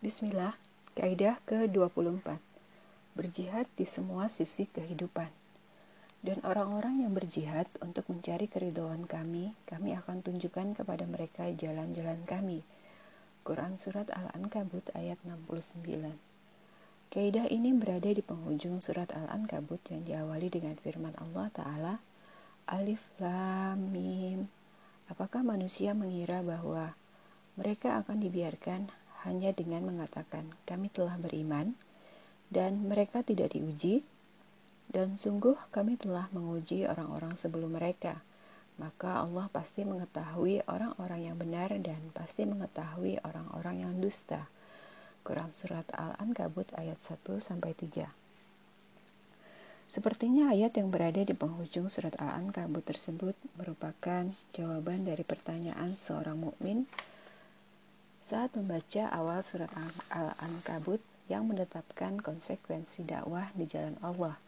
Bismillah, kaidah ke-24. Berjihad di semua sisi kehidupan. Dan orang-orang yang berjihad untuk mencari keridhaan kami, kami akan tunjukkan kepada mereka jalan-jalan kami. Quran Surat Al-Ankabut ayat 69 Kaidah ini berada di penghujung surat Al-Ankabut yang diawali dengan firman Allah Ta'ala Alif Lam Mim Apakah manusia mengira bahwa mereka akan dibiarkan hanya dengan mengatakan kami telah beriman dan mereka tidak diuji dan sungguh kami telah menguji orang-orang sebelum mereka. Maka Allah pasti mengetahui orang-orang yang benar dan pasti mengetahui orang-orang yang dusta. Quran Surat Al-Ankabut ayat 1 sampai 3 Sepertinya ayat yang berada di penghujung surat Al-Ankabut tersebut merupakan jawaban dari pertanyaan seorang mukmin saat membaca awal surat Al-Ankabut yang menetapkan konsekuensi dakwah di jalan Allah.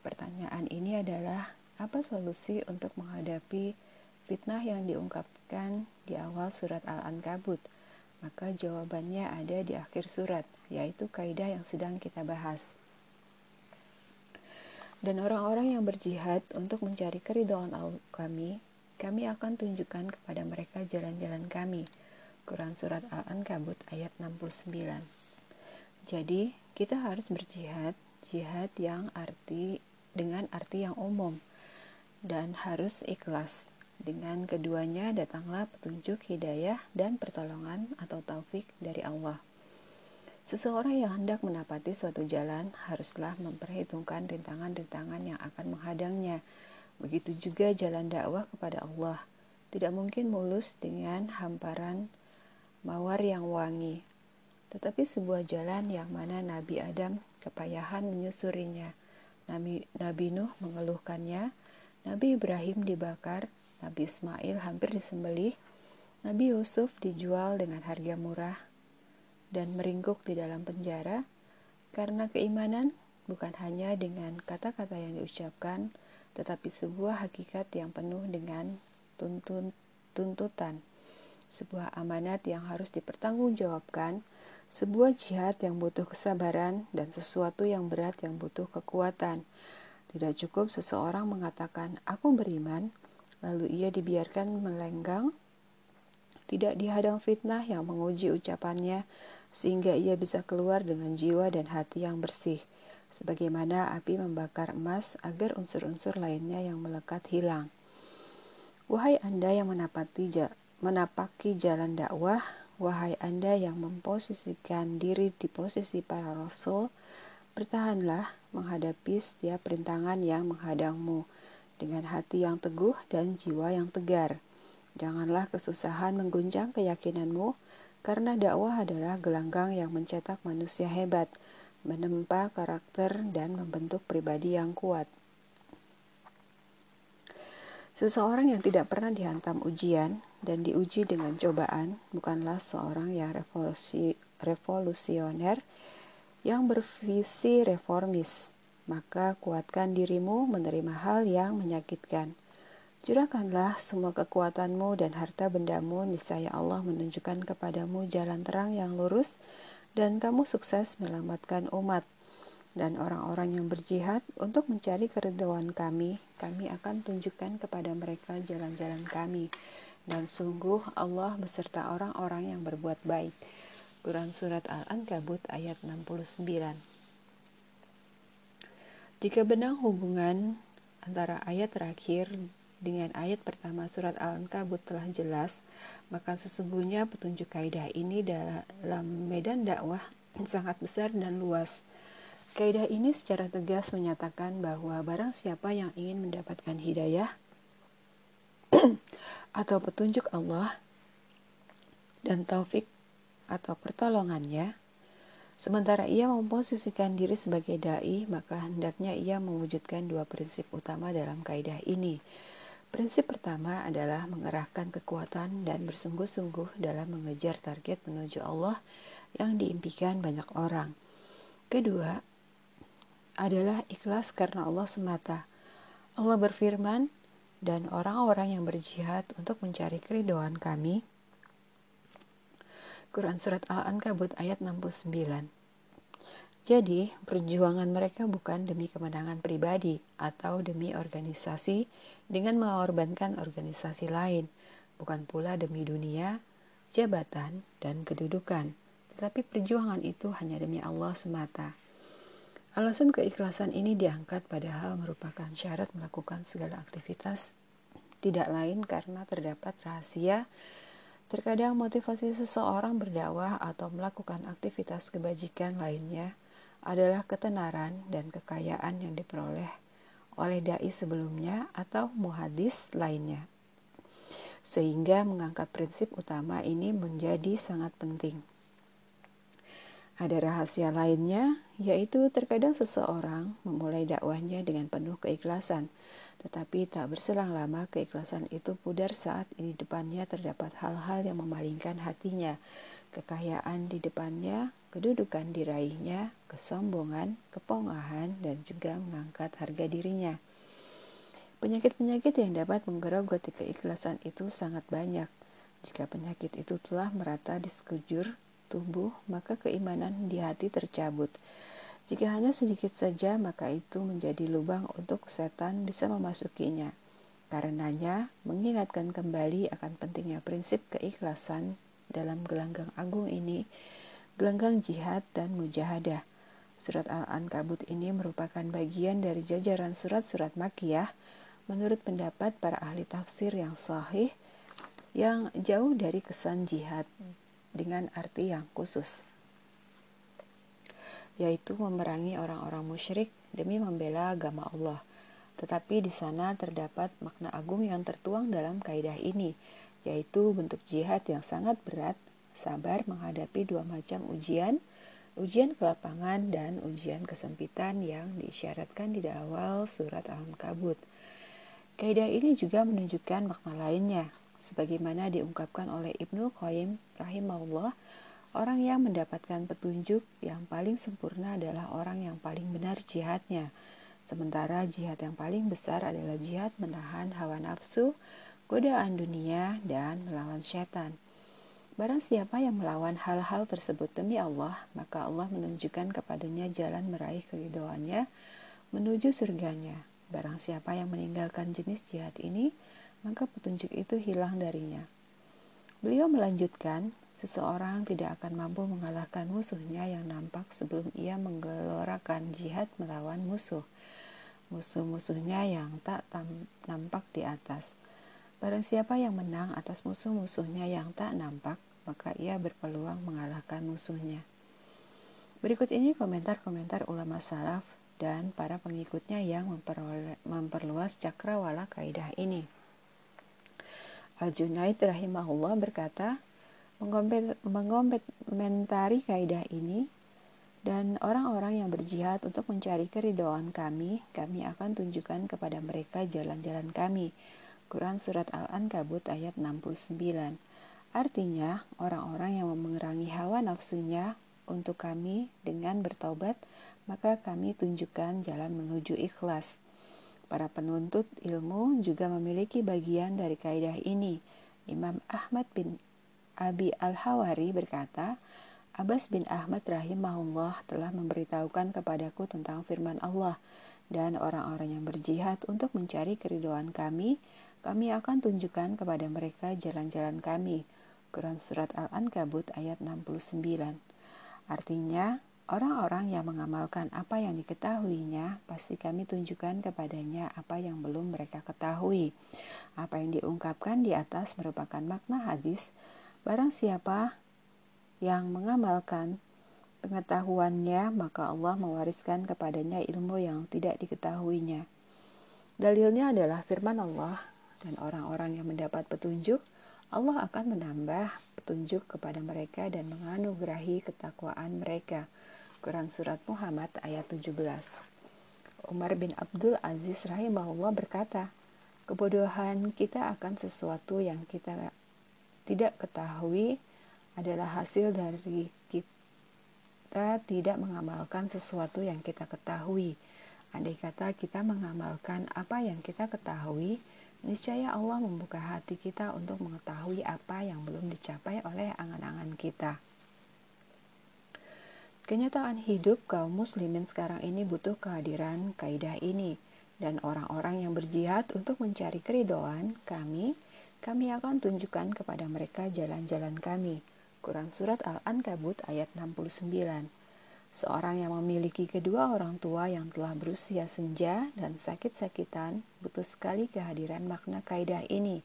Pertanyaan ini adalah apa solusi untuk menghadapi fitnah yang diungkapkan di awal surat Al-Ankabut? Maka jawabannya ada di akhir surat, yaitu kaidah yang sedang kita bahas. Dan orang-orang yang berjihad untuk mencari keridhaan kami, kami akan tunjukkan kepada mereka jalan-jalan kami Quran Surat Al-Ankabut ayat 69 Jadi kita harus berjihad Jihad yang arti dengan arti yang umum Dan harus ikhlas Dengan keduanya datanglah petunjuk hidayah dan pertolongan atau taufik dari Allah Seseorang yang hendak menapati suatu jalan haruslah memperhitungkan rintangan-rintangan yang akan menghadangnya. Begitu juga jalan dakwah kepada Allah. Tidak mungkin mulus dengan hamparan mawar yang wangi, tetapi sebuah jalan yang mana Nabi Adam kepayahan menyusurinya. Nabi, Nabi Nuh mengeluhkannya, Nabi Ibrahim dibakar, Nabi Ismail hampir disembelih, Nabi Yusuf dijual dengan harga murah dan meringkuk di dalam penjara karena keimanan bukan hanya dengan kata-kata yang diucapkan, tetapi sebuah hakikat yang penuh dengan tuntun, tuntutan sebuah amanat yang harus dipertanggungjawabkan, sebuah jihad yang butuh kesabaran, dan sesuatu yang berat yang butuh kekuatan. Tidak cukup seseorang mengatakan, "Aku beriman," lalu ia dibiarkan melenggang, tidak dihadang fitnah yang menguji ucapannya, sehingga ia bisa keluar dengan jiwa dan hati yang bersih, sebagaimana api membakar emas agar unsur-unsur lainnya yang melekat hilang. Wahai Anda yang menapati menapaki jalan dakwah, wahai Anda yang memposisikan diri di posisi para rasul, bertahanlah menghadapi setiap rintangan yang menghadangmu dengan hati yang teguh dan jiwa yang tegar. Janganlah kesusahan mengguncang keyakinanmu, karena dakwah adalah gelanggang yang mencetak manusia hebat, menempa karakter, dan membentuk pribadi yang kuat. Seseorang yang tidak pernah dihantam ujian dan diuji dengan cobaan bukanlah seorang yang revolusi, revolusioner yang bervisi reformis. Maka kuatkan dirimu menerima hal yang menyakitkan. Curahkanlah semua kekuatanmu dan harta bendamu, niscaya Allah menunjukkan kepadamu jalan terang yang lurus, dan kamu sukses menyelamatkan umat dan orang-orang yang berjihad untuk mencari keridhaan kami, kami akan tunjukkan kepada mereka jalan-jalan kami. Dan sungguh Allah beserta orang-orang yang berbuat baik. Quran Surat Al-Ankabut ayat 69 Jika benang hubungan antara ayat terakhir dengan ayat pertama surat Al-Ankabut telah jelas, maka sesungguhnya petunjuk kaidah ini dalam medan dakwah sangat besar dan luas Kaidah ini secara tegas menyatakan bahwa barang siapa yang ingin mendapatkan hidayah atau petunjuk Allah dan taufik atau pertolongannya, sementara ia memposisikan diri sebagai dai, maka hendaknya ia mewujudkan dua prinsip utama dalam kaidah ini. Prinsip pertama adalah mengerahkan kekuatan dan bersungguh-sungguh dalam mengejar target menuju Allah yang diimpikan banyak orang. Kedua, adalah ikhlas karena Allah semata. Allah berfirman, dan orang-orang yang berjihad untuk mencari keridhaan kami, Quran Surat Al-Ankabut ayat 69 jadi, perjuangan mereka bukan demi kemenangan pribadi atau demi organisasi dengan mengorbankan organisasi lain, bukan pula demi dunia, jabatan, dan kedudukan, tetapi perjuangan itu hanya demi Allah semata. Alasan keikhlasan ini diangkat padahal merupakan syarat melakukan segala aktivitas, tidak lain karena terdapat rahasia Terkadang motivasi seseorang berdakwah atau melakukan aktivitas kebajikan lainnya adalah ketenaran dan kekayaan yang diperoleh oleh dai sebelumnya atau muhadis lainnya. Sehingga mengangkat prinsip utama ini menjadi sangat penting. Ada rahasia lainnya, yaitu terkadang seseorang memulai dakwahnya dengan penuh keikhlasan, tetapi tak berselang lama keikhlasan itu pudar saat di depannya terdapat hal-hal yang memalingkan hatinya, kekayaan di depannya, kedudukan diraihnya, kesombongan, kepongahan, dan juga mengangkat harga dirinya. Penyakit-penyakit yang dapat menggerogoti keikhlasan itu sangat banyak. Jika penyakit itu telah merata di sekujur tubuh, maka keimanan di hati tercabut. Jika hanya sedikit saja, maka itu menjadi lubang untuk setan bisa memasukinya. Karenanya, mengingatkan kembali akan pentingnya prinsip keikhlasan dalam gelanggang agung ini gelanggang jihad dan mujahadah. Surat Al-Ankabut ini merupakan bagian dari jajaran surat-surat Makiyah menurut pendapat para ahli tafsir yang sahih yang jauh dari kesan jihad dengan arti yang khusus yaitu memerangi orang-orang musyrik demi membela agama Allah. Tetapi di sana terdapat makna agung yang tertuang dalam kaidah ini, yaitu bentuk jihad yang sangat berat sabar menghadapi dua macam ujian, ujian kelapangan dan ujian kesempitan yang diisyaratkan di awal surat Al-Ankabut. Kaidah ini juga menunjukkan makna lainnya, sebagaimana diungkapkan oleh Ibnu Qayyim rahimahullah, orang yang mendapatkan petunjuk yang paling sempurna adalah orang yang paling benar jihadnya. Sementara jihad yang paling besar adalah jihad menahan hawa nafsu, godaan dunia, dan melawan setan. Barang siapa yang melawan hal-hal tersebut demi Allah, maka Allah menunjukkan kepadanya jalan meraih keridoannya menuju surganya. Barang siapa yang meninggalkan jenis jihad ini, maka petunjuk itu hilang darinya. Beliau melanjutkan, seseorang tidak akan mampu mengalahkan musuhnya yang nampak sebelum ia menggelorakan jihad melawan musuh. Musuh-musuhnya yang tak nampak di atas. Barang siapa yang menang atas musuh-musuhnya yang tak nampak, maka ia berpeluang mengalahkan musuhnya. Berikut ini komentar-komentar ulama salaf dan para pengikutnya yang memperluas cakrawala kaidah ini. Al-Junaid rahimahullah berkata, mengomentari kaidah ini, dan orang-orang yang berjihad untuk mencari keridoan kami, kami akan tunjukkan kepada mereka jalan-jalan kami, Quran Surat Al-Ankabut ayat 69. Artinya, orang-orang yang memerangi hawa nafsunya untuk kami dengan bertobat, maka kami tunjukkan jalan menuju ikhlas. Para penuntut ilmu juga memiliki bagian dari kaidah ini. Imam Ahmad bin Abi Al-Hawari berkata, Abbas bin Ahmad rahimahullah telah memberitahukan kepadaku tentang firman Allah dan orang-orang yang berjihad untuk mencari keriduan kami kami akan tunjukkan kepada mereka jalan-jalan kami. Quran Surat Al-Ankabut ayat 69. Artinya, orang-orang yang mengamalkan apa yang diketahuinya, pasti kami tunjukkan kepadanya apa yang belum mereka ketahui. Apa yang diungkapkan di atas merupakan makna hadis, barang siapa yang mengamalkan pengetahuannya, maka Allah mewariskan kepadanya ilmu yang tidak diketahuinya. Dalilnya adalah firman Allah dan orang-orang yang mendapat petunjuk, Allah akan menambah petunjuk kepada mereka dan menganugerahi ketakwaan mereka. Quran Surat Muhammad ayat 17 Umar bin Abdul Aziz rahimahullah berkata, Kebodohan kita akan sesuatu yang kita tidak ketahui adalah hasil dari kita tidak mengamalkan sesuatu yang kita ketahui. Andai kata kita mengamalkan apa yang kita ketahui, niscaya Allah membuka hati kita untuk mengetahui apa yang belum dicapai oleh angan-angan kita. Kenyataan hidup kaum muslimin sekarang ini butuh kehadiran kaidah ini dan orang-orang yang berjihad untuk mencari keridoan kami, kami akan tunjukkan kepada mereka jalan-jalan kami. Quran Surat Al-Ankabut ayat 69 Seorang yang memiliki kedua orang tua yang telah berusia senja dan sakit-sakitan butuh sekali kehadiran makna kaidah ini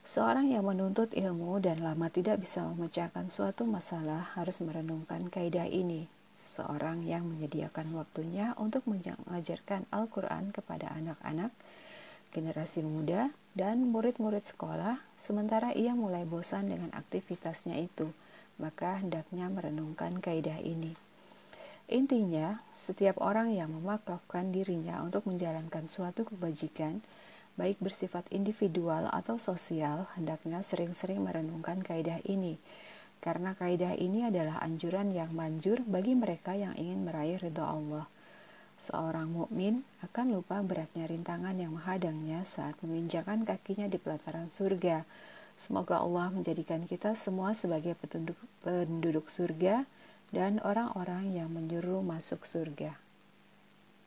Seorang yang menuntut ilmu dan lama tidak bisa memecahkan suatu masalah harus merenungkan kaidah ini. Seorang yang menyediakan waktunya untuk mengajarkan Al-Quran kepada anak-anak, generasi muda, dan murid-murid sekolah, sementara ia mulai bosan dengan aktivitasnya itu, maka hendaknya merenungkan kaidah ini. Intinya, setiap orang yang memakafkan dirinya untuk menjalankan suatu kebajikan, baik bersifat individual atau sosial, hendaknya sering-sering merenungkan kaidah ini. Karena kaidah ini adalah anjuran yang manjur bagi mereka yang ingin meraih ridha Allah. Seorang mukmin akan lupa beratnya rintangan yang menghadangnya saat menginjakan kakinya di pelataran surga. Semoga Allah menjadikan kita semua sebagai penduduk, penduduk surga dan orang-orang yang menjuru masuk surga.